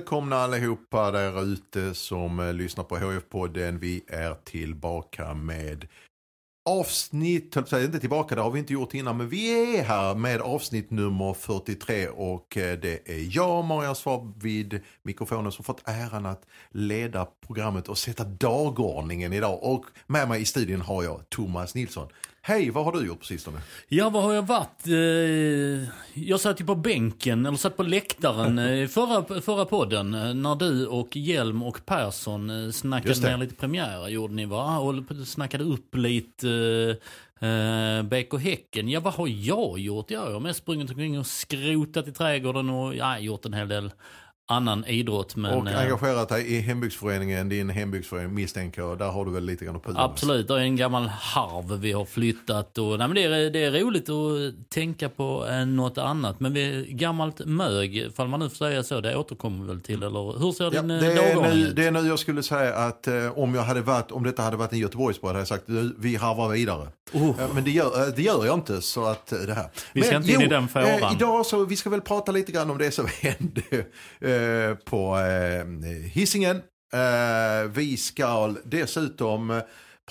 välkomna allihopa där ute som eh, lyssnar på HF-podden. Vi är tillbaka med avsnitt, höll på att säga, inte tillbaka, det har vi inte gjort innan, men vi är här med avsnitt nummer 43 och eh, det är jag, Maria Svab, vid mikrofonen som fått äran att leda programmet och sätta dagordningen idag. Och med mig i studion har jag Thomas Nilsson. Hej, vad har du gjort på sistone? Ja, vad har jag varit? Eh, Jag satt ju på bänken, eller satt på läktaren i förra, förra podden. eh, När du och Hjelm och Persson eh, snackade ner lite premiärer gjorde ni va? Och snackade upp lite eh, BK Häcken. Ja, vad har jag gjort? Jag har mest sprungit omkring och skrotat i trädgården och ja, gjort en hel del annan idrott. Men, och eh, engagerat dig i hembygdsföreningen, din hembygdsförening misstänker jag. Där har du väl lite grann att med. Absolut, det är en gammal harv vi har flyttat. Och, nej, men det, är, det är roligt att tänka på eh, något annat. Men vi, gammalt mög, ifall man nu får säga så, det återkommer väl till. Eller hur ser Ja, din det, eh, är dagordning nu, ut? det är nu jag skulle säga att eh, om, jag hade varit, om detta hade varit en Göteborgspodd hade jag sagt vi harvar vidare. Oh. Men det gör, det gör jag inte. Så att det här. Vi ska Men, inte in i den fåran. Eh, idag så vi ska väl prata lite grann om det som hände eh, Eh, på eh, Hisingen. Eh, vi ska dessutom eh,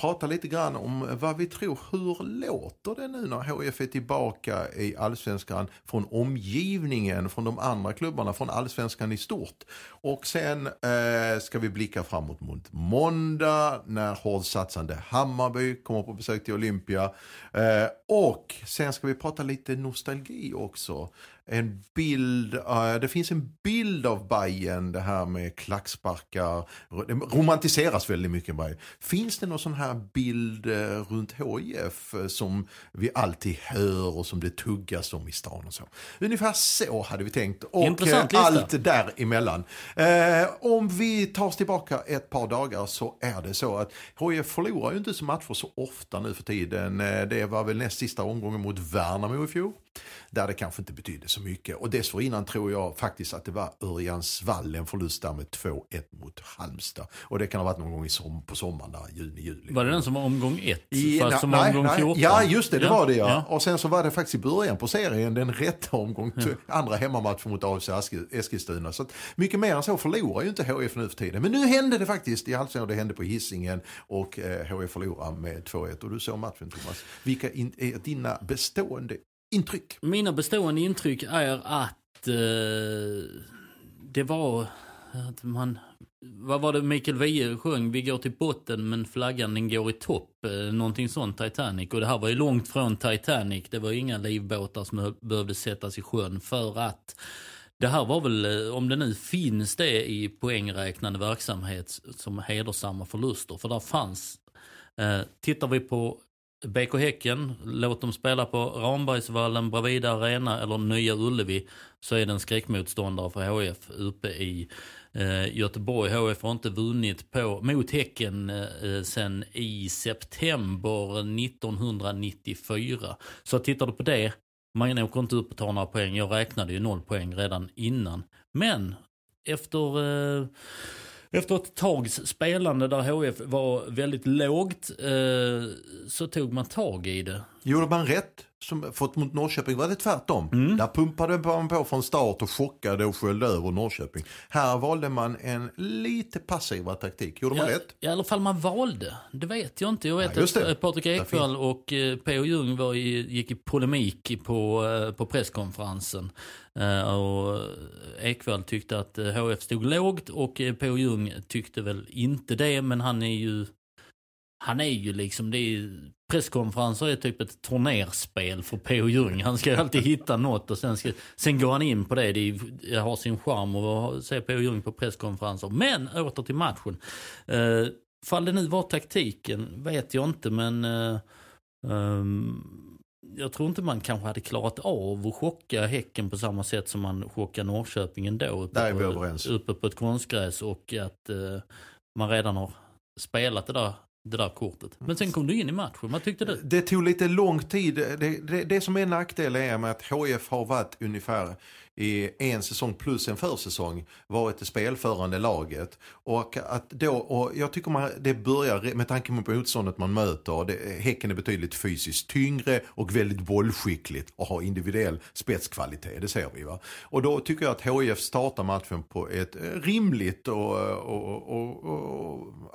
prata lite grann om vad vi tror, hur låter det nu när HF är tillbaka i allsvenskan från omgivningen, från de andra klubbarna, från allsvenskan i stort. Och sen eh, ska vi blicka framåt mot måndag när hårdsatsande Hammarby kommer på besök till Olympia. Eh, och sen ska vi prata lite nostalgi också. En bild, eh, det finns en bild av Bayern det här med klacksparkar. Det romantiseras väldigt mycket Bayern. Finns det någon sån här bild eh, runt HIF eh, som vi alltid hör och som det tuggas om i stan och så? Ungefär så hade vi tänkt. Och Intressant lista. allt däremellan. Om vi tar oss tillbaka ett par dagar så är det så att HIF förlorar ju inte så matcher så ofta nu för tiden. Det var väl näst sista omgången mot Värnamo i fjol. Där det kanske inte betydde så mycket. Och dessförinnan tror jag faktiskt att det var Örjansvall, en förlust där med 2-1 mot Halmstad. Och det kan ha varit någon gång i som, på sommaren där, juni, juli. Var det den som var omgång ett? I- fast na- som var nej, omgång nej. 14? Ja, just det, det var det ja. ja. Och sen så var det faktiskt i början på serien den rätta omgång, andra hemmamatchen mot AFC Eski- Eskilstuna. Så att mycket mer än så förlorar ju inte HF nu för tiden. Men nu hände det faktiskt i Allsvenskan, det hände på Hisingen och eh, HF förlorar med 2-1. Och du såg matchen Thomas. Vilka in, är dina bestående intryck? Mina bestående intryck är att eh, det var att man... Vad var det Mikael Wiehe sjöng? Vi går till botten men flaggan den går i topp. Eh, någonting sånt Titanic. Och det här var ju långt från Titanic. Det var inga livbåtar som behövde sättas i sjön för att det här var väl, eh, om det nu finns det i poängräknande verksamhet som hedersamma förluster. För där fanns, eh, tittar vi på BK Häcken, låt dem spela på Rambergsvallen, Bravida Arena eller Nya Ullevi så är det en skräckmotståndare för HF uppe i eh, Göteborg. HF har inte vunnit på, mot Häcken eh, sen i september 1994. Så tittar du på det, man åker inte upp och tar några poäng. Jag räknade ju noll poäng redan innan. Men efter eh, efter ett tags spelande där HF var väldigt lågt eh, så tog man tag i det. Gjorde man rätt? Som fått mot Norrköping var det tvärtom. Mm. Där pumpade man på från start och chockade och sköljde över Norrköping. Här valde man en lite passivare taktik. Gjorde man Ja, rätt? I alla fall man valde. Det vet jag inte. Jag vet Ja, att det. eh, Patrik Ekwall och eh, P.O. Jung var i, gick i polemik på, eh, på presskonferensen. Och Ekwall tyckte att HF stod lågt och P.O. Jung tyckte väl inte det. Men han är ju han är ju liksom, det är, presskonferenser är typ ett turnerspel för P.O. Jung. Han ska ju alltid hitta något och sen, ska, sen går han in på det. Det är, har sin charm att se P.O. Jung på presskonferenser. Men åter till matchen. Uh, fall det nu var taktiken vet jag inte men uh, um, jag tror inte man kanske hade klarat av att chocka Häcken på samma sätt som man chockade Norrköping ändå. Uppe, Där är vi på, överens. uppe på ett konstgräs och att uh, man redan har spelat det där det där kortet. Men sen kom du in i matchen, vad tyckte du? Det tog lite lång tid. Det, det, det som är nackdel är med att HF har varit ungefär i en säsong plus en försäsong varit det spelförande laget. Och, att då, och jag tycker man, det börjar, med tanke på motståndet man möter, det, Häcken är betydligt fysiskt tyngre och väldigt bollskickligt och har individuell spetskvalitet, det ser vi. va. Och då tycker jag att HIF startar matchen på ett rimligt och, och, och, och,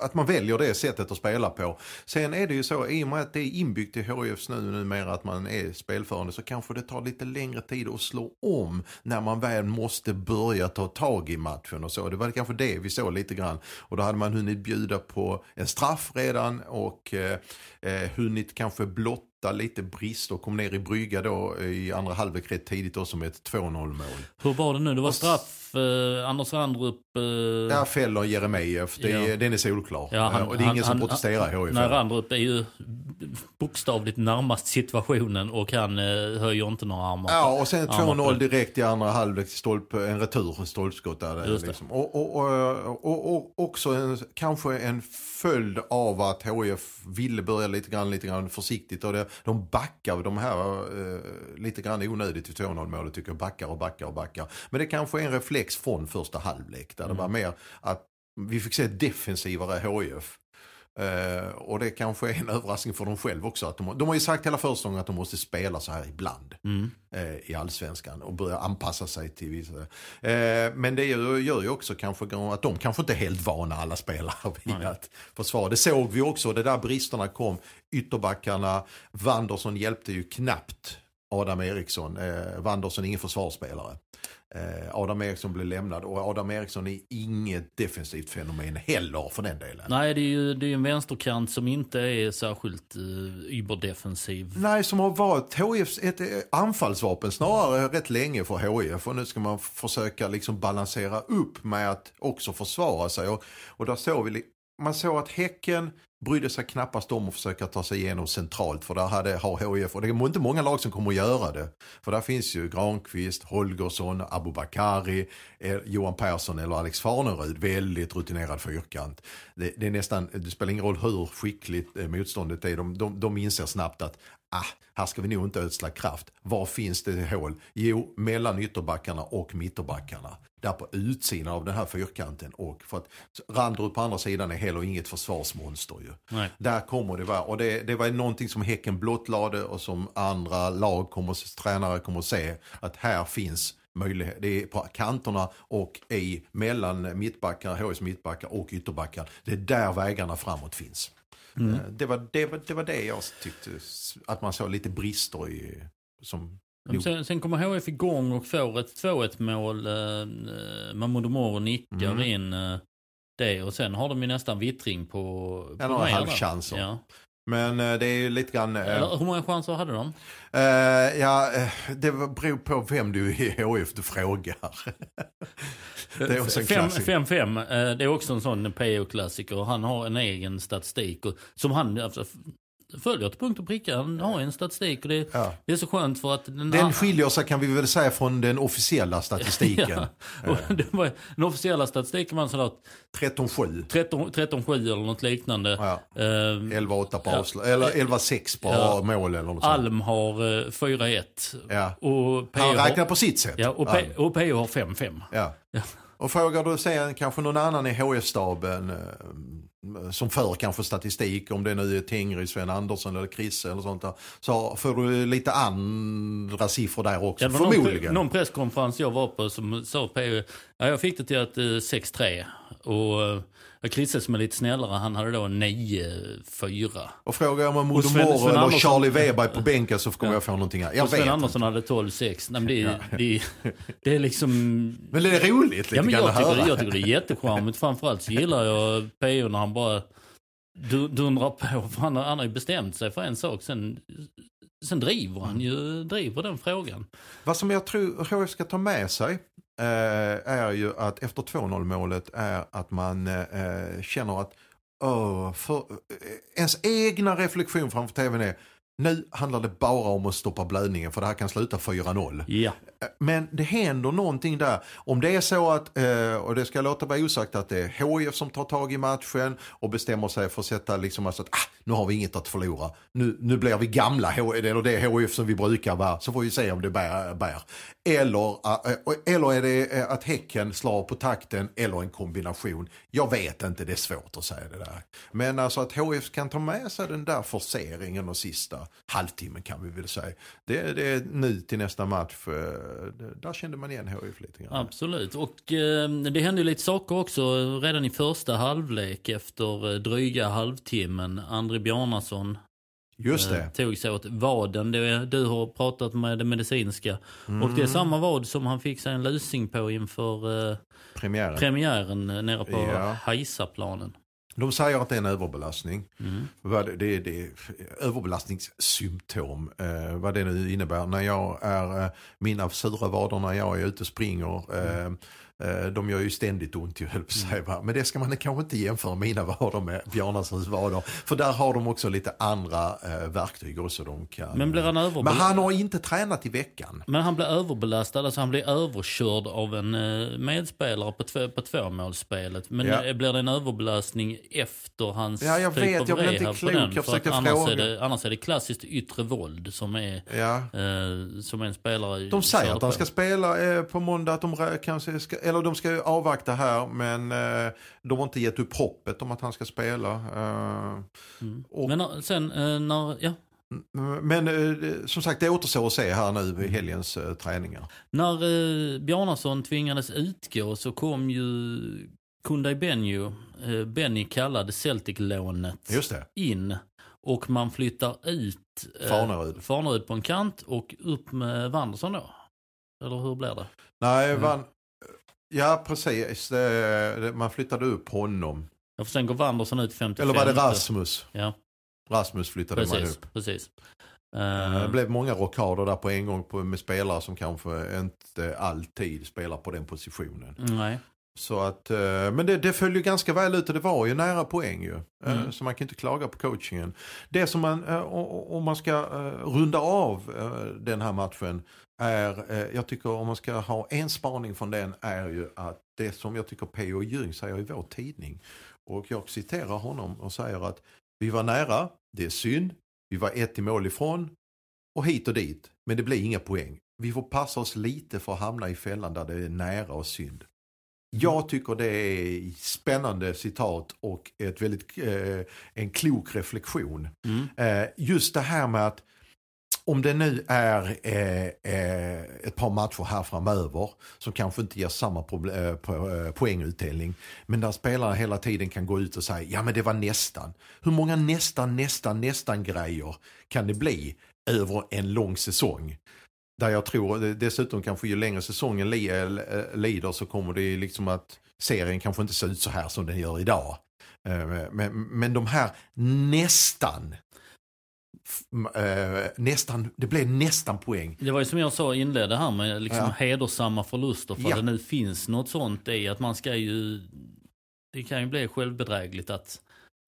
att man väljer det sättet att spela på. Sen är det ju så, i och med att det är inbyggt i HIFs nu numera att man är spelförande så kanske det tar lite längre tid att slå om när man väl måste börja ta tag i matchen och så. Det var kanske det vi såg lite grann. Och då hade man hunnit bjuda på en straff redan och eh, eh hunnit kanske blotta lite brist och kom ner i brygga då i andra halvlek rätt tidigt också med ett 2-0 mål. Hur var det nu? Det var straff, eh, Anders Randrup... Eh... Ja, fäller Jeremejeff. Ja. Den är solklar. Ja, han, och det är ingen han, som protesterar HIF. Nej, Randrup är ju bokstavligt närmast situationen och han eh, höjer inte några armar. Ja, och sen 2-0 direkt i andra halvlek stolp, en retur, stolpskott där. Liksom. Och, och, och, och, och, också en, kanske en följd av att HIF ville börja lite grann, lite grann försiktigt. Och det, de backar de här eh, lite grann onödigt i 2-0 målet tycker jag. Backar och backar och backar. Men det kanske är en reflex från första halvlek. Där mm. det var mer att vi fick se defensivare HIF. Uh, och det kanske är en överraskning för dem själva också. Att de, de har ju sagt hela försäsongen att de måste spela så här ibland mm. uh, i allsvenskan och börja anpassa sig till vissa. Uh, men det gör, gör ju också kanske att de kanske inte är helt vana alla spelare vid mm. att försvara. Det såg vi också, det där bristerna kom. Ytterbackarna, Wanderson hjälpte ju knappt Adam Eriksson. Eh, Wanderson ingen försvarsspelare. Eh, Adam Eriksson blev lämnad och Adam Eriksson är inget defensivt fenomen heller för den delen. Nej, det är ju det är en vänsterkant som inte är särskilt uh, überdefensiv. Nej, som har varit HIFs ett eh, anfallsvapen snarare rätt länge för HIF och nu ska man försöka liksom balansera upp med att också försvara sig och, och där såg vi man såg att Häcken brydde sig knappast om att försöka ta sig igenom centralt för där hade, har HIF, och det är inte många lag som kommer att göra det. För där finns ju Granqvist, Holgersson, Abubakari, eh, Johan Persson eller Alex Farnerud, väldigt rutinerad fyrkant. Det, det, är nästan, det spelar ingen roll hur skickligt eh, motståndet är, de, de, de inser snabbt att ah, här ska vi nog inte ödsla kraft. Var finns det hål? Jo, mellan ytterbackarna och mitterbackarna. Där på utsidan av den här fyrkanten. Och för att Randrup på andra sidan är heller inget försvarsmonster ju. Nej. Där kommer det vara, och det, det var någonting som Häcken blottlade och som andra lag, kommer, tränare kommer att se. Att här finns möjlighet. Det är på kanterna och i mellan mittbackar, HIs mittbackar och ytterbackar. Det är där vägarna framåt finns. Mm. Eh, det, var, det, var, det var det jag tyckte, att man såg lite brister i. Som Sen, sen kommer HF igång och får ett 2-1 mål. Eh, Mahmoud Omoro nickar mm. in eh, det och sen har de ju nästan vittring på... på ja, några halvchanser. Ja. Men eh, det är ju lite grann... Eller, hur många chanser hade de? Uh, ja, det beror på vem du i HF du frågar. det är också en 5-5, det är också en sån PO-klassiker. Han har en egen statistik. Och, som han, alltså, följer till punkt och pricka. Han har en statistik och det, ja. det är så skönt för att... Den, den skiljer sig kan vi väl säga från den officiella statistiken. ja. var, den officiella statistiken var sådär... 13-7. 13-7 eller något liknande. Ja. Uh, 11-8 på avslut, eller 11-6 på ja. mål eller något Alm har uh, 4-1. Ja. Och Han räknar på sitt sätt. Ja, och, P, och har 5-5. Ja. Och frågar du sen kanske någon annan i HF-staben eh, som för kanske statistik, om det nu är Tengry, Sven Andersson eller Chris eller sånt där, så får du lite andra siffror där också, ja, förmodligen. Någon, någon presskonferens jag var på som sa på, ja, jag fick det till att 6-3 eh, och eh, Chrisse som är lite snällare, han hade då 9-4. Och frågar jag om Modo Moro eller Andersson... Charlie Weber på bänken så kommer ja. jag få någonting här. Jag och Sven Andersson hade 12-6. Nej, det, ja. det, det är liksom... Men det är roligt lite ja, men jag, tycker, jag tycker det är jättecharmigt. Framförallt så gillar jag PO när han bara du, dundrar på. För han, har- han har ju bestämt sig för en sak. Sen, sen driver han ju driver den frågan. Vad som jag tror HF ska ta med sig eh, är ju att efter 2-0 målet är att man eh, känner att åh, för, eh, ens egna reflektion framför tvn är nu handlar det bara om att stoppa blödningen för det här kan sluta 4-0. Ja. Men det händer någonting där. Om det är så att, eh, och det ska låta vara osagt att det är HIF som tar tag i matchen och bestämmer sig för att sätta liksom alltså att ah, nu har vi inget att förlora. Nu, nu blir vi gamla, eller det är HIF som vi brukar vara, så får vi se om det bär. bär. Eller, eh, eller är det eh, att Häcken slår på takten eller en kombination. Jag vet inte, det är svårt att säga det där. Men alltså att HIF kan ta med sig den där forceringen och sista halvtimmen kan vi väl säga. Det, det är nu till nästa match. Eh, där kände man igen HIF lite grann. Absolut. Och eh, det hände ju lite saker också redan i första halvlek efter dryga halvtimmen. André Bjarnason Just eh, det. tog sig åt vaden. Det, du har pratat med det medicinska. Och Mm. det är samma vad som han fick sig en lusing på inför eh, Premiären. premiären eh, nere på Ja. Hajsaplanen. De säger att det är en överbelastning. Mm. Vad det, det, överbelastningssymptom. Eh, vad det nu innebär. När jag är, eh, mina sura vader när jag är ute och springer. Eh, eh, de gör ju ständigt ont ju höll att säga. va. Men det ska man kanske inte jämföra mina vader med Bjarnasons vader. För där har de också lite andra eh, verktyg också. De kan, Men blir han Men överbelastad? han har inte tränat i veckan. Men han blir överbelastad, alltså han blir överkörd av en eh, medspelare på, två, på tvåmålsspelet. Men Ja. eh, blir det en överbelastning efter hans Ja, jag typ vet, av jag inte rehab på klok. den? Jag För att försökte annars, fråga. är det, annars är det klassiskt yttre våld som är Ja. eh, som en spelare De säger att han på. ska spela eh, på måndag, att de kanske ska, eller de ska avvakta här men eh, de har inte gett upp hoppet om att han ska spela. Eh, Mm. och- Men eh, sen eh, när, ja, men eh, som sagt det återstår att se här nu i helgens träningar. när Bjarnason tvingades utgå så kom ju Kundai Benjo, eh, Benny kallade Celtic-lånet in och man flyttar ut Farnerud. Farnerud på en kant och upp med Wanderson då? Eller hur blir det? Nej, Mm. van, ja precis. Det, det, man flyttade upp honom. Ja, för sen går Wanderson ut 55. Eller var det Rasmus? Ja, Rasmus flyttade man precis. upp. precis. Eh, Eh, Det blev många rockader där på en gång på, med spelare som kanske inte alltid spelar på den positionen. nej. Så att, eh, men det, det föll ju ganska väl ut och det var ju nära poäng ju. Eh, Mm. Så man kan inte klaga på coachingen. Det som man, om man ska runda av den här matchen är, eh, jag tycker om man ska ha en spaning från den är ju att det som jag tycker P.O. Ljung säger i vår tidning. Och jag citerar honom och säger att vi var nära, det är synd, vi var ett i mål ifrån och hit och dit. Men det blir inga poäng. Vi får passa oss lite för att hamna i fällan där det är nära och synd. Jag tycker det är spännande citat och ett väldigt, eh, en klok reflektion. Mm. Eh, just det här med att om det nu är eh, eh, ett par matcher här framöver som kanske inte ger samma problem, eh, po- eh, poängutdelning. Men där spelarna hela tiden kan gå ut och säga ja men det var nästan. Hur många nästan, nästan, nästan grejer kan det bli över en lång säsong? Där jag tror eh, dessutom kanske ju längre säsongen eh, lider så kommer det liksom att serien kanske inte ser ut så här som den gör idag. Men, men de här nästan eh, nästan, det blev nästan poäng. Det var ju som jag sa inledde här med liksom Ja. hedersamma förluster. För Ja. att det nu finns något sånt i att man ska ju... Det kan ju bli självbedrägligt att,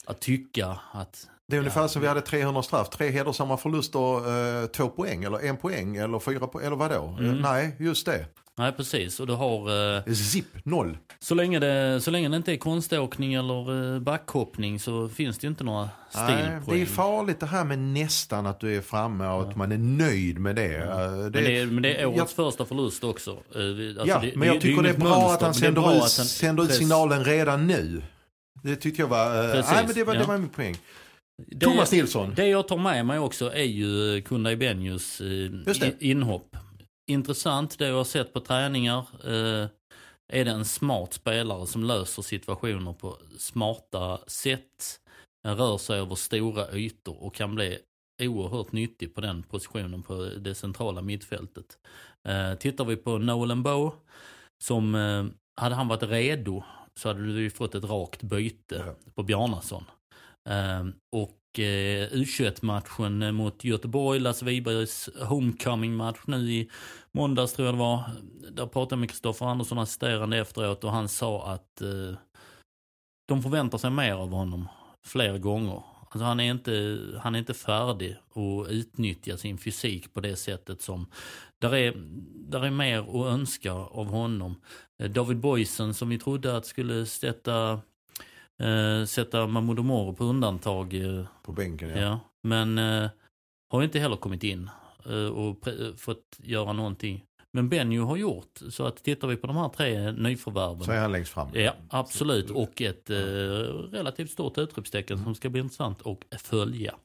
att tycka att... Det är ungefär Ja. som vi hade 300 straff, tre hedersamma förluster, eh, två poäng eller en poäng eller fyra poäng, eller vadå? Mm. Eh, nej, just det. Nej precis, och du har... Eh, Zip, noll. så, länge det, så länge det inte är konståkning eller eh, backhoppning så finns det ju inte några Nej, det stilpoäng. är farligt det här med nästan att du är framme och att man är nöjd med det. Eh, men, det är, men det är årets jag, första förlust också. Eh, Alltså ja, det, men jag det, tycker det är bra mönster, att han det sänder, bra ut, att han- sänder ut signalen redan nu. Det tyckte jag var, eh, Precis, nej, men det var, det ja. var min poäng. Det- Thomas Nilsson. Det jag tar med mig också är ju eh, Just det. i- inhopp. Intressant, det jag har sett på träningar. Eh, är det en smart spelare som löser situationer på smarta sätt. Rör sig över stora ytor och kan bli oerhört nyttig på den positionen på det centrala mittfältet. Eh, tittar vi på Nolan Bow, som eh, hade han varit redo så hade du ju fått ett rakt byte Ja. på Bjarnason. Ehm, och eh, U21-matchen eh, mot Göteborg, Lasse Wibergs homecoming-match nu i måndags tror jag det var. Där pratade jag med Kristoffer Andersson, assisterande efteråt och han sa att eh, de förväntar sig mer av honom fler gånger. Alltså han, är inte, han är inte färdig att utnyttja sin fysik på det sättet som... Där är, där är mer att önska av honom. Eh, David Boysen som vi trodde att skulle sätta, eh, sätta Mahmoud Omoro på undantag. Eh, På bänken ja. ja. Men eh, har inte heller kommit in eh, och fått göra någonting. Men Benjo har gjort. Så att tittar vi på de här tre nyförvärven. Så är han längst fram. Ja, absolut. Och ett eh, relativt stort utropstecken som ska bli intressant att följa.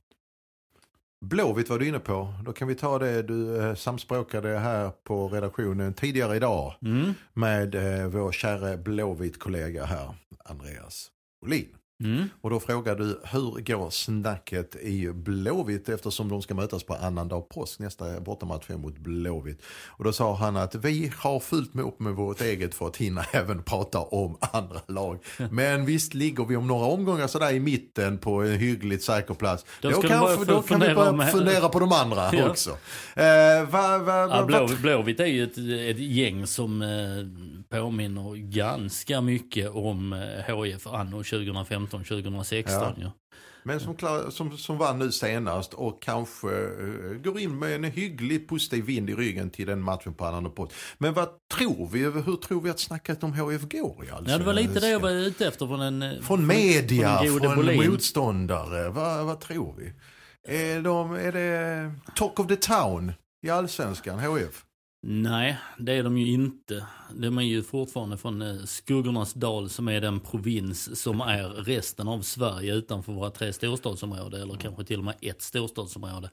Blåvitt var du inne på. Då kan vi ta det du eh, samspråkade här på redaktionen tidigare idag Mm. med eh, vår kära Blåvitt-kollega här, Andreas Olin. Mm. Och då frågar du hur går snacket i Blåvitt eftersom de ska mötas på annandag påsk nästa bortamatch mot Blåvitt. Och då sa han att vi har fullt med upp med vårt eget för att hinna även prata om andra lag. Men visst ligger vi om några omgångar sådär i mitten på en hyggligt säker plats. Då Då, kanske, börja då kan vi börja fundera på de andra Ja. också. Eh, va, va, Ja, va, Blå, va, Blåvitt är ju ett, ett gäng som eh, påminner ganska mycket om eh, HIF anno 2015-2016. Ja. Ja. Men som, klar, som, som vann nu senast och kanske eh, går in med en hyggligt positiv vind i ryggen till den matchen på annan pott. Men vad tror vi? Hur tror vi att snacket om HF går i ja, det var lite det jag var ute efter från en... eh, Från media, från från, motståndare. Vad, vad tror vi? Är, de, är det talk of the town i allsvenskan, HF? Nej, det är de ju inte. De är ju fortfarande från eh, skuggornas dal som är den provins som är resten av Sverige utanför våra tre storstadsområden eller kanske till och med ett storstadsområde.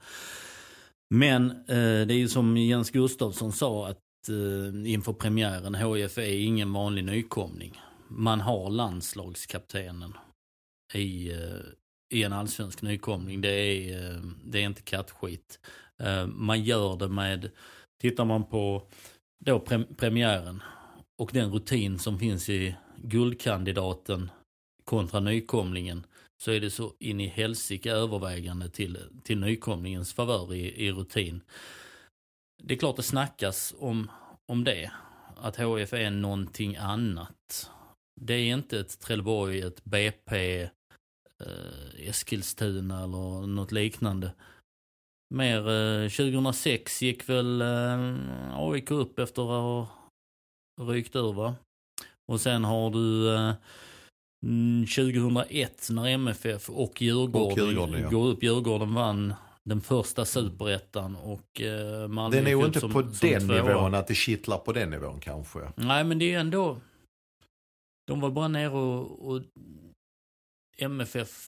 Men eh, det är ju som Jens Gustafsson sa att eh, inför premiären, HIF är ingen vanlig nykomling. Man har landslagskaptenen i, eh, i en allsvensk nykomling. Det är, eh, det är inte kattskit. Eh, man gör det med Tittar man på då pre premiären och den rutin som finns i guldkandidaten kontra nykomlingen så är det så in i helsike övervägande till, till nykomlingens favör i, i rutin. Det är klart det snackas om, om det, att HF är någonting annat. Det är inte ett Trelleborg, ett BP, eh, Eskilstuna eller något liknande. Mer eh, 2006 gick väl eh, AIK upp efter att ha rykt ur va? Och sen har du eh, mm, 2001 när MFF och Djurgården, Och Djurgården, ja. går upp. Djurgården vann den första superettan och eh, Malmö Det är nog inte som- på som den tvåa. nivån att det kittlar på den nivån kanske. Nej men det är ändå, de var bara nere och, och MFF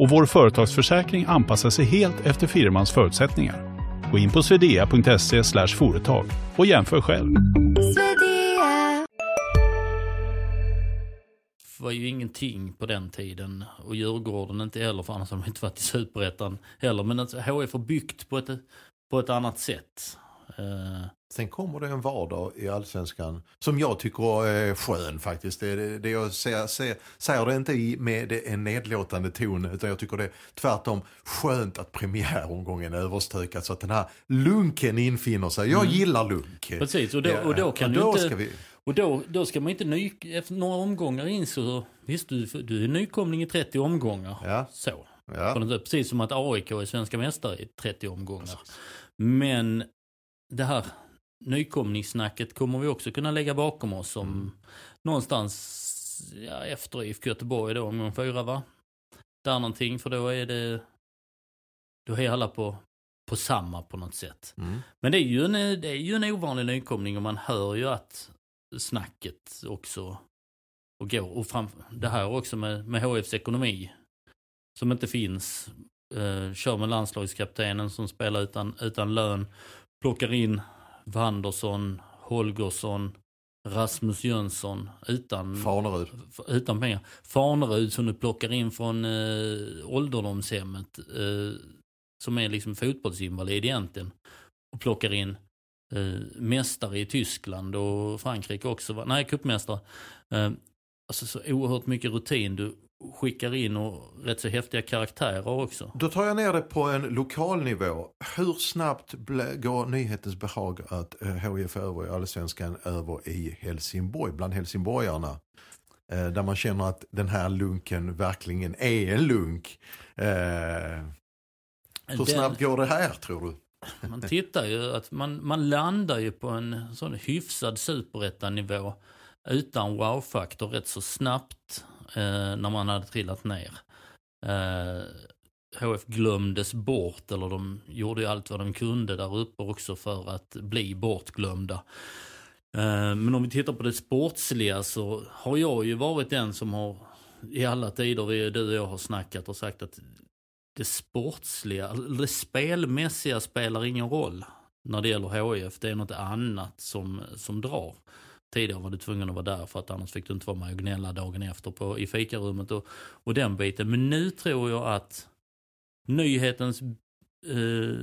och vår företagsförsäkring anpassar sig helt efter firmans förutsättningar. Gå in på swedea.se företag och jämför själv. var ju ingenting på den tiden. Och Djurgården inte heller, för annars hade de inte varit i Superettan heller. Men HF har byggt på ett, på ett annat sätt. Eh, Sen kommer det en vardag i allsvenskan som jag tycker är skön faktiskt. Det, det, det jag ser, ser, säger det inte i, med en nedlåtande ton utan jag tycker det är tvärtom skönt att premiäromgången är överstökad så att den här lunken infinner sig. Jag gillar lunk. precis, och då, och då kan och du inte... ska vi, Och då, då ska man inte ny, efter några omgångar in så, visst du, du är nykomling i 30 omgångar. Ja. Så. ja. Precis som att AIK är svenska mästare i 30 omgångar. Men det här nykomlingssnacket kommer vi också kunna lägga bakom oss om Mm. någonstans ja, efter IFK Göteborg då, omgång fyra va? Där någonting, för då är det, då är alla på, på samma på något sätt. Mm. Men det är, ju en, det är ju en ovanlig nykomling och man hör ju att snacket också och går. Och fram, det här också med, med HFs ekonomi som inte finns. Eh, kör med landslagskaptenen som spelar utan, utan lön. Plockar in Wanderson, Holgersson, Rasmus Jönsson utan, Farnerud. utan pengar. Farnerud som du plockar in från eh, ålderdomshemmet. Eh, som är liksom fotbollsinvalid egentligen. Och plockar in eh, mästare i Tyskland och Frankrike också. Nej, cupmästare. Eh, alltså så oerhört mycket rutin du skickar in och rätt så häftiga karaktärer också. Då tar jag ner det på en lokal nivå. Hur snabbt går nyhetens behag att eh, HIF över i Allsvenskan över i Helsingborg, bland helsingborgarna? Eh, där man känner att den här lunken verkligen är en lunk. Eh, hur Den- snabbt går det här tror du? Man tittar ju att man, man landar ju på en sån hyfsad superettanivå utan wow-faktor rätt så snabbt eh, Eh, när man hade trillat ner. Eh, HF glömdes bort, eller de gjorde ju allt vad de kunde där uppe också för att bli bortglömda. Eh, men om vi tittar på det sportsliga så har jag ju varit den som har i alla tider vi, du och jag har snackat och sagt att det sportsliga, eller det spelmässiga spelar ingen roll när det gäller HIF. Det är något annat som, som drar. Tidigare var du tvungen att vara där för att annars fick du inte vara med och gnälla dagen efter på, i fikarummet och, och den biten. Men nu tror jag att nyhetens eh,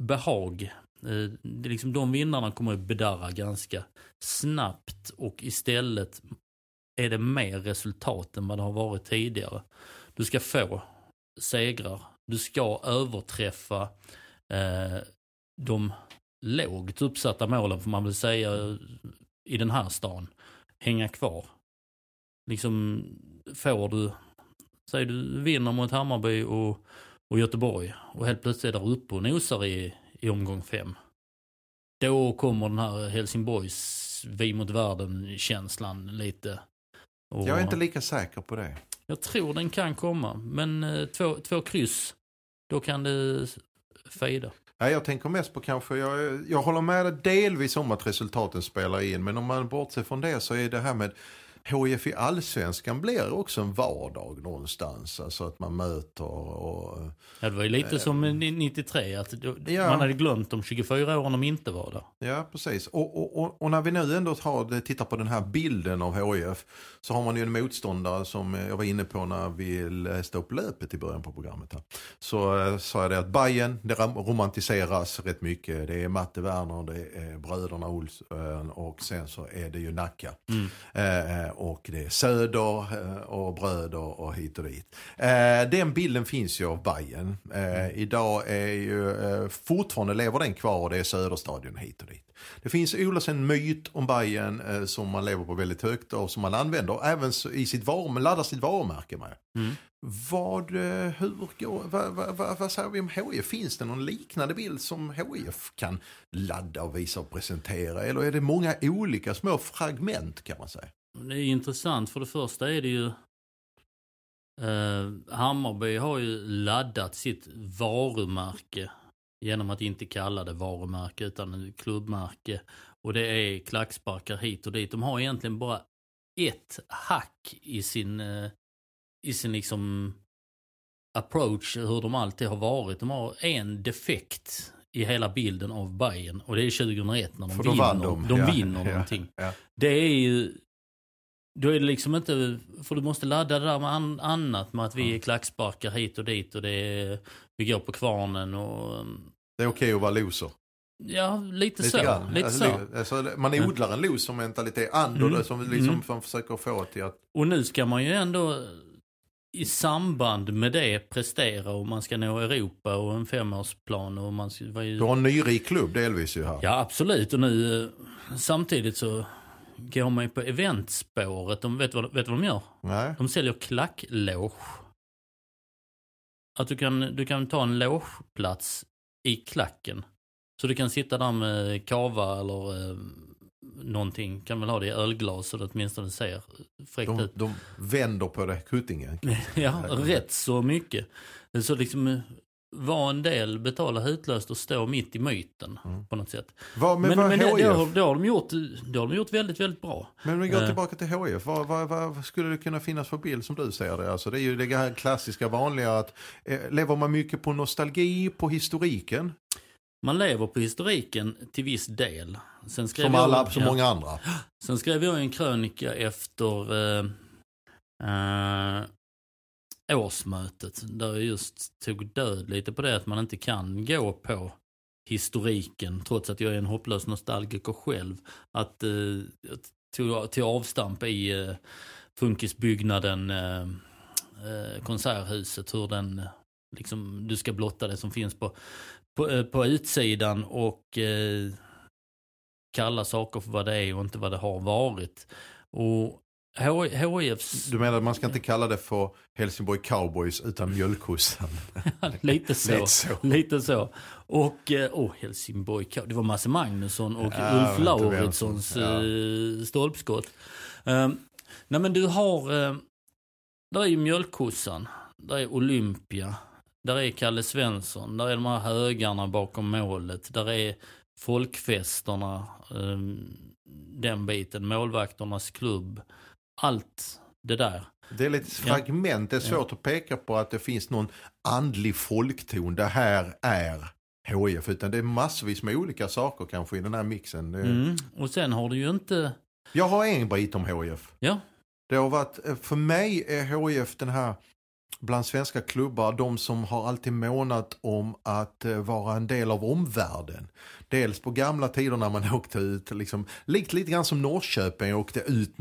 behag, eh, liksom de vinnarna kommer att bedarra ganska snabbt och istället är det mer resultat än vad det har varit tidigare. Du ska få segrar. Du ska överträffa eh, de lågt uppsatta målen får man väl säga i den här stan. Hänga kvar. Liksom får du, säg du vinner mot Hammarby och, och Göteborg och helt plötsligt är där uppe och nosar i, i omgång fem. Då kommer den här Helsingborgs vi mot världen-känslan lite. Och- Jag är inte lika säker på det. jag tror den kan komma, men eh, två, två kryss, då kan det fejda. Ja, jag tänker mest på kanske, jag, jag håller med dig delvis om att resultaten spelar in. Men om man bortser från det så är det här med HIF i allsvenskan blir också en vardag någonstans. Alltså att man möter och... Ja, det var ju lite som i 93, att Ja. man hade glömt de 24 åren de inte var där. Ja, precis. Och, och, och, och när vi nu ändå har, tittar på den här bilden av HIF så har man ju en motståndare som jag var inne på när vi läste upp löpet i början på programmet. Här. Så eh, sa jag det att Bayern det rom- romantiseras rätt mycket. Det är Matte Werner, det är bröderna Olsson och sen så är det ju Nacka. Eh, och det är Söder eh, och bröder och hit och dit. Eh, den bilden finns ju av Bayern. Eh, idag är ju fortfarande lever den kvar och det är Söderstadion hit och dit. Det finns odlas en myt om Bayern som man lever på väldigt högt och som man använder även i sitt varumärke, laddar sitt varumärke med. Mm. Vad, hur går, vad, vad, vad, vad säger vi om HIF? Finns det någon liknande bild som HIF kan ladda och visa och presentera? Eller är det många olika små fragment kan man säga? Det är intressant, för det första är det ju eh, Hammarby har ju laddat sitt varumärke genom att inte kalla det varumärke utan klubbmärke. Och det är klacksparkar hit och dit. De har egentligen bara ett hack i sin, eh, i sin liksom approach, hur de alltid har varit. De har en defekt i hela bilden av Bayern och det är 2001 när de För vinner. de. de Ja, vinner ja, någonting. ja. Det är ju... Då är det liksom inte... För du måste ladda det där med an, annat med att vi är klacksparkar hit och dit och det är... Vi går på kvarnen och... um, Det är okej att vara loser. Ja, lite, Lite så. grann. Lite alltså, så. Alltså, man odlar en loser-mentalitet. Andor Mm. som liksom Mm. man försöker få till att... Och nu ska man ju ändå i samband med det prestera och man ska nå Europa och en femårsplan och man ska ju... Du har en nyrik klubb delvis ju här. Ja, absolut. Och nu eh, samtidigt så går man ju på eventspåret. De vet vad, vet vad de gör? Nej. De säljer klackloge. Att du kan, du kan ta en logeplats i klacken. Så du kan sitta där med kava eller eh, någonting. Kan väl ha det i ölglas så det åtminstone ser fräckt De, ut. de vänder på det, kuttingen. Ja, rätt så mycket. Så liksom, eh, vara en del, betala hutlöst och stå mitt i myten på något sätt. Vad, men, Men, men det, har, det, har de gjort, det har de gjort väldigt, väldigt bra. Men om vi går Eh. tillbaka till HIF, vad, vad, vad skulle det kunna finnas för bild som du ser det? Alltså det är ju det här klassiska vanliga att eh, lever man mycket på nostalgi, på historiken, Man lever på historiken till viss del. Sen skrev som jag- alla, så ja. många andra. Sen skrev jag en krönika efter eh, eh, årsmötet där jag just tog död lite på det att man inte kan gå på historiken trots att jag är en hopplös nostalgiker själv. Att eh, jag tog till avstamp i eh, funkisbyggnaden, eh, eh, konserthuset, hur den liksom, du ska blotta det som finns på, på, eh, på utsidan och eh, kalla saker för vad det är och inte vad det har varit. Och HIFs, Du menar att man ska inte kalla det för Helsingborg Cowboys utan mjölkkossan? lite så. Lite så. Lite så. Och, åh, Helsingborg, det var Masse Magnusson och Ja, Ulf Lauritssons som- ja. eh, stolpskott. Um, nej men du har, uh, där är ju Mjölkkossan, där är Olympia, där är Kalle Svensson, där är de här högarna bakom målet, där är folkfesterna, ehm, den biten, målvakternas klubb, allt det där. Det är lite Ja. fragment, det är svårt att peka på att det finns någon andlig folkton. Det här är HIF, utan det är massvis med olika saker kanske i den här mixen. Mm. Och sen har du ju inte, Jag har en bit om HIF. ja, Det har varit, för mig är HIF den här bland svenska klubbar, de som har alltid månat om att eh, vara en del av omvärlden. Dels på gamla tider när man åkte ut, liksom, likt lite grann som Norrköping åkte ut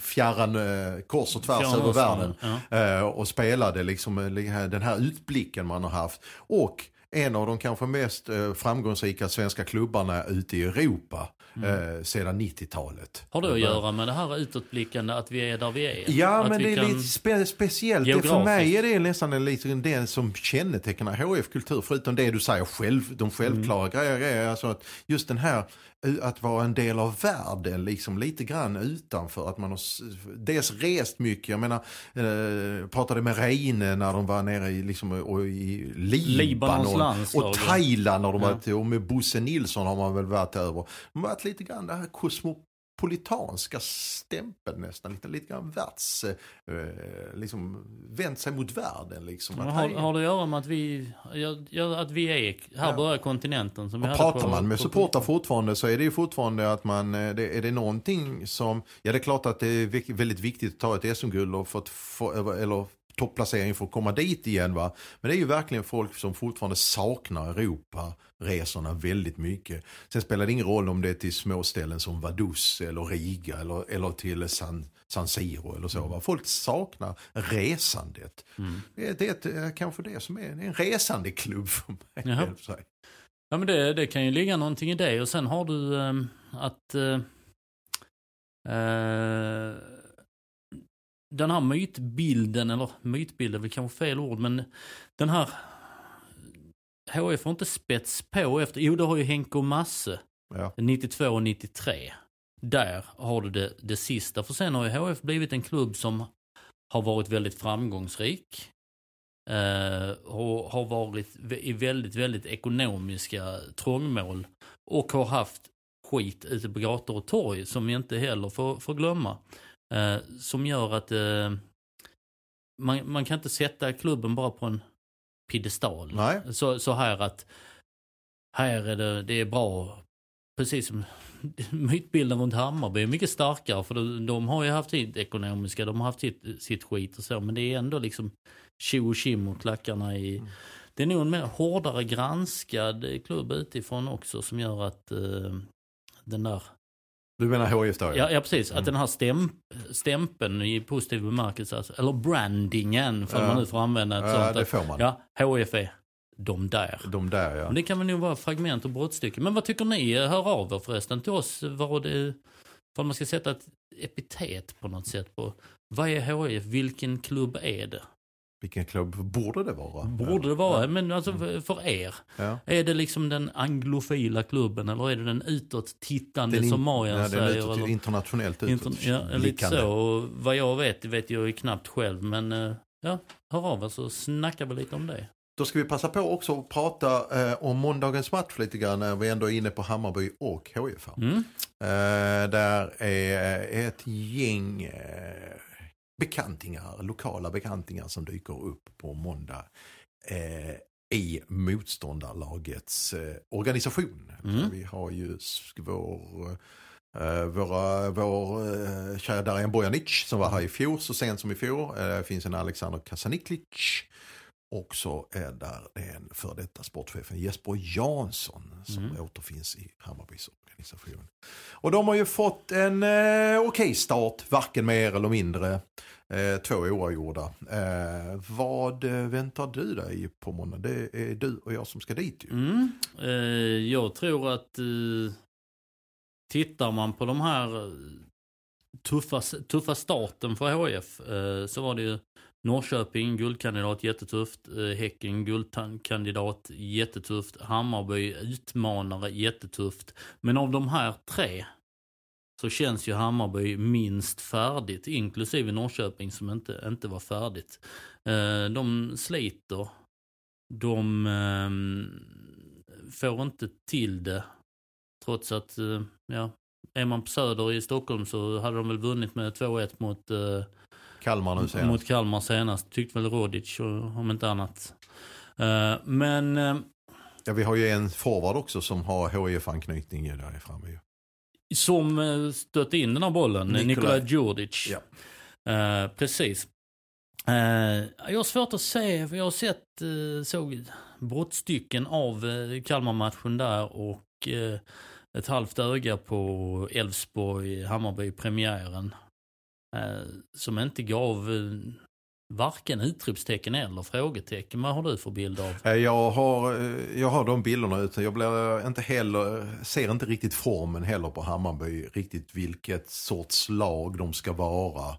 fjärran eh, kors och tvärs Fjärran över världen. ja. eh, och spelade liksom eh, den här utblicken man har haft. Och en av de kanske mest framgångsrika svenska klubbarna ute i Europa eh, sedan 90-talet. Har det att göra med det här utåtblickande, att vi är där vi är? Ja, att men det är lite spe speciellt. Det, för mig är det nästan en liten del som kännetecknar HF-kultur. Förutom det du säger själv, de självklara Mm. grejer är alltså att just den här eh, att vara en del av världen, liksom lite grann utanför. Att man har dels rest mycket, jag menar, eh, pratade med Reine när de var nere i, liksom, och i Libanon. Och. Thailand har de Ja. varit, och med Bosse Nilsson har man väl varit över. De har varit lite grann det här kosmopolitanska stämpeln nästan, lite, lite grann världs, eh, liksom vänt sig mot världen liksom. Men Att Har, här- har det att göra med att vi, att vi är, här Ja. börjar kontinenten som vi Och hade pratar på, man med på- supportrar fortfarande så är det ju fortfarande att man, eh, det, är det någonting som, ja det är klart att det är väldigt viktigt att ta ett SM-guld och få, eller topplacering för att komma dit igen va. Men det är ju verkligen folk som fortfarande saknar Europa-resorna väldigt mycket. Sen spelar det ingen roll om det är till småställen som Vaduz eller Riga eller, eller till San, San Siro eller så. Va? Folk saknar resandet. Mm. Det, det är ett- kanske det som är, det är en resandeklubb för mig. Jaha. Ja men det, det kan ju ligga någonting i det och sen har du ehm, att eh, eh, den här mytbilden, eller mytbilden är väl kanske fel ord, men den här HF får inte spets på efter, jo det har ju Henke och Masse Ja. 92 och 93. Där har du det, det sista. För sen har ju HF blivit en klubb som har varit väldigt framgångsrik. Eh, och har varit i väldigt, väldigt ekonomiska trångmål. Och har haft skit ute på gator och torg som vi inte heller får, får glömma. Eh, som gör att eh, man, man kan inte sätta klubben bara på en piedestal. Nej. Så, så här att här är det, det är bra. Precis som mytbilden runt Hammarby är mycket starkare för de, de har ju haft sitt ekonomiska, de har haft sitt, sitt skit och så men det är ändå liksom tjo och tjim och klackarna i... Det är nog en mer hårdare granskad klubb utifrån också som gör att eh, den där Du menar HIF då? Ja, ja precis. Mm. Att den här stämp, stämpeln i positiv bemärkelse, alltså, eller brandingen, för Ja. man nu får använda ett Ja, sånt. det att- får man. Ja, HF är de där. De där ja. Men det kan väl nog vara fragment och brottstycken. Men vad tycker ni? Hör av er förresten till oss vad det för man ska sätta ett epitet på något sätt på vad är HIF? Vilken klubb är det? Vilken klubb borde det vara? Borde det vara? Men alltså för- er. Ja. Är det liksom den anglofila klubben eller är det den utåt tittande Den in- som Marian ja, säger? utåt, eller? internationellt Inter- utåt. ja, lite så. Och vad jag vet, vet jag ju knappt själv. Men eh, ja, hör av er så snackar vi lite om det. Då ska vi passa på också att prata eh, om måndagens match lite grann när vi ändå är inne på Hammarby och HIF. Mm. Eh, där är ett gäng eh, bekantingar, lokala bekantingar som dyker upp på måndag eh, i motståndarlagets eh, organisation. Mm. Vi har ju vår, eh, våra, vår eh, kära Darijan Bojanic som var här i fjol, så sent som i fjol. Det finns en Alexander Kasaniklic. Och så är där den för detta sportchefen Jesper Jansson som Mm. återfinns i Hammarbys organisation. Och de har ju fått en eh, okej start, varken mer eller mindre. Eh, två oavgjorda. Eh, vad eh, väntar du dig på måndag? Det är du och jag som ska dit ju. Mm. Eh, jag tror att eh, tittar man på de här eh, tuffa, tuffa starten för HF eh, så var det ju Norrköping, guldkandidat, jättetufft. Eh, Häcken, guldkandidat, jättetufft. Hammarby, utmanare, jättetufft. Men av de här tre så känns ju Hammarby minst färdigt, inklusive Norrköping som inte, inte var färdigt. Eh, de sliter. De ehm, får inte till det. Trots att, eh, ja, är man på Söder i Stockholm så hade de väl vunnit med 2-1 mot, eh, Kalmar nu senast. mot Kalmar senast. Tyckte väl Rodic om inte annat. Eh, men eh, Ja, vi har ju en forward också som har HIF-anknytning där framme ju. som eh, stötte in den här bollen, Nikolaj. Nikolaj Djurdjic. Ja. Eh, precis. Eh, jag har svårt att se, för jag har sett, uh, såg brottstycken av uh, Kalmar-matchen där och ett halvt öga på Elfsborg, Hammarby-premiären. eh, Eh, som inte gav eh, varken utropstecken eller frågetecken. Vad har du för bild av? Eh, jag har, jag har de bilderna utan jag blir inte heller, ser inte riktigt formen heller på Hammarby. Riktigt vilket sorts lag de ska vara.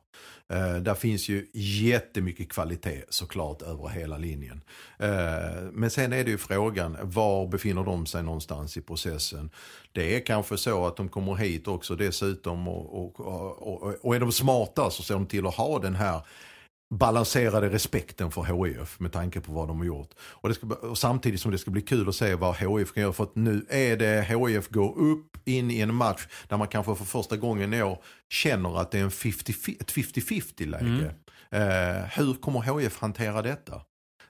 Eh, där finns ju jättemycket kvalitet såklart över hela linjen. Eh, men sen är det ju frågan, var befinner de sig någonstans i processen? Det är kanske så att de kommer hit också dessutom och, och, och, och, och är de smarta så ser de till att ha den här balanserade respekten för HIF med tanke på vad de har gjort. Och, det ska, och samtidigt som det ska bli kul att se vad HIF kan göra för att nu är det HIF går upp in i en match där man kanske för första gången i år känner att det är en 50, ett 50-50 läge. Eh, hur kommer HIF hantera detta?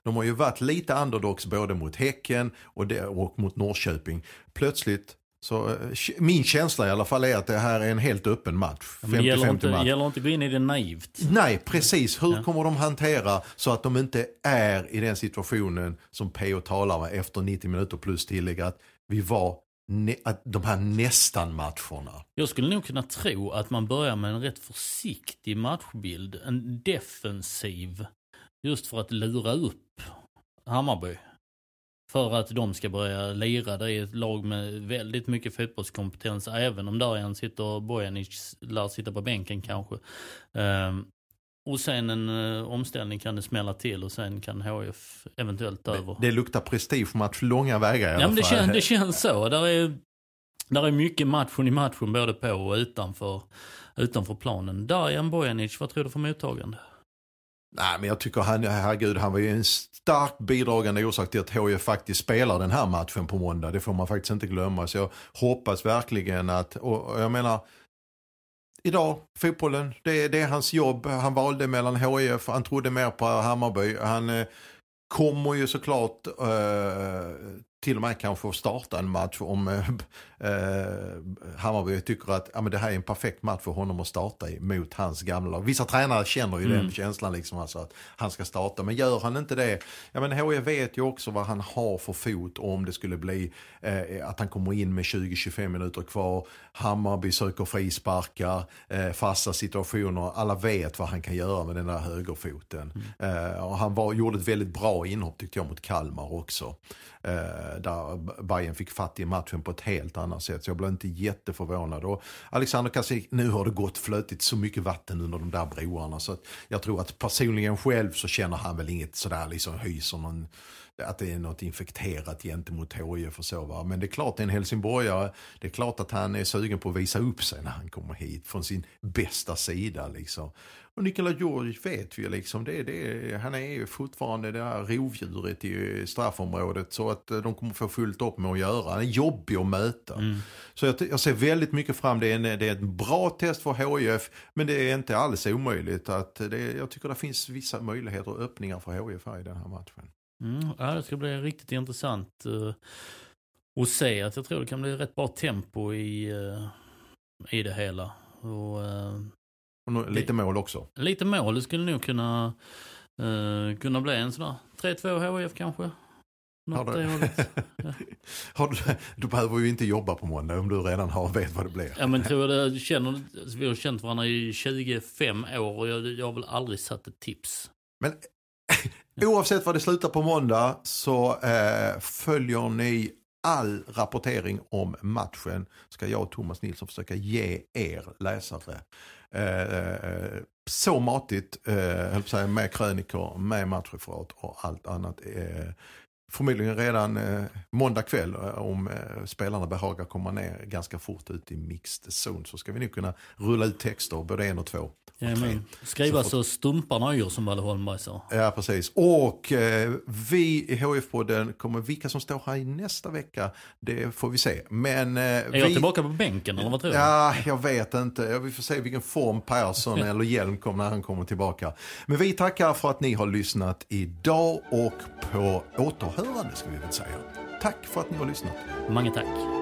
De har ju varit lite underdogs både mot Häcken och, det, och mot Norrköping. Plötsligt så eh, min känsla i alla fall är att det här är en helt öppen match. Ja, men det gäller 50-50 inte, match. gäller inte att gå in i det naivt. Nej, precis. Hur Ja. kommer de hantera så att de inte är i den situationen som PO talar med efter 90 minuter plus tillägg att vi var att de här nästan matcherna. Jag skulle nog kunna tro att man börjar med en rätt försiktig matchbild. En defensiv. Just för att lura upp Hammarby. För att de ska börja lira. Det är ett lag med väldigt mycket fotbollskompetens. Även om Darjan sitter och Bojanic lär sitta på bänken kanske. Ehm, och sen en uh, omställning kan det smälla till och sen kan HF eventuellt över. Det luktar prestigematch långa vägar i Ja, men det, känns, det känns så. Där är, där är mycket matchen i matchen både på och utanför, utanför planen. Darjan Bojanic, vad tror du för mottagande? Nej, men jag tycker han, herregud, han var ju en starkt bidragande orsak till att HIF faktiskt spelar den här matchen på måndag. Det får man faktiskt inte glömma. Så jag hoppas verkligen att, och och jag menar, idag, fotbollen, det, det är hans jobb. Han valde mellan HIF, han trodde mer på Hammarby. Han eh, kommer ju såklart eh, till och med kanske starta en match om eh, eh, Hammarby tycker att ja, men det här är en perfekt match för honom att starta i mot hans gamla lag. Vissa tränare känner ju Mm. den känslan liksom alltså att han ska starta. Men gör han inte det, ja men HIF vet ju också vad han har för fot om det skulle bli eh, att han kommer in med 20-25 minuter kvar. Hammarby söker frisparkar, eh, fasta situationer. Alla vet vad han kan göra med den där högerfoten. Eh, och han var, gjorde ett väldigt bra inhopp tyckte jag mot Kalmar också. Eh, där Bayern fick fatt i matchen på ett helt annat sätt. Så jag blev inte jätteförvånad. Och Alexander Kassik, nu har det gått flötigt så mycket vatten under de där broarna. Så att jag tror att personligen själv så känner han väl inget sådär liksom hyser någon att det är något infekterat gentemot HIF och så. Va? Men det är klart, det är en helsingborgare. Det är klart att han är sugen på att visa upp sig när han kommer hit från sin bästa sida. Liksom. Och Nikola George vet vi liksom, det, det, han är ju fortfarande det här rovdjuret i straffområdet så att eh, de kommer få fullt upp med att göra. Han är jobbig att möta. Mm. Så jag, jag, ser väldigt mycket fram, det är, en, det är ett bra test för HIF men det är inte alls omöjligt. Att det, jag tycker det finns vissa möjligheter och öppningar för HIF här i den här matchen. Mm, ja, det ska bli riktigt intressant uh, att se. Att jag tror det kan bli rätt bra tempo i, uh, i det hela. Och, uh, och lite mål också. Lite mål, det skulle nog kunna, uh, kunna bli en sån där 3-2 HIF kanske. Något har du, har du, du behöver ju inte jobba på måndag om du redan har vet vad det blir. Ja men tror jag det, känner, alltså, vi har känt varandra i 25 år och jag, jag har väl aldrig satt ett tips. Men oavsett vad det slutar på måndag så eh, följer ni all rapportering om matchen ska jag och Thomas Nilsson försöka ge er läsare. Eh, eh, eh, så matigt, eh, säga, med krönikor, med matchreferat och allt annat. Eh, förmodligen redan eh, måndag kväll eh, om eh, spelarna behagar komma ner ganska fort ut i mixed zone så ska vi nog kunna rulla ut texter både en och två. Jajamän. Skriva så, så stumparna gör som Valle Holmberg sa. Ja precis. Och eh, vi i HF-podden kommer, vilka som står här i nästa vecka, det får vi se. Men, eh, är vi... jag tillbaka på bänken eller vad tror du? Ja, jag vet inte. Vi får se vilken form Persson eller Hjelm kommer när han kommer tillbaka. Men vi tackar för att ni har lyssnat idag och på återhörande ska vi väl säga. Tack för att ni har lyssnat. Många tack.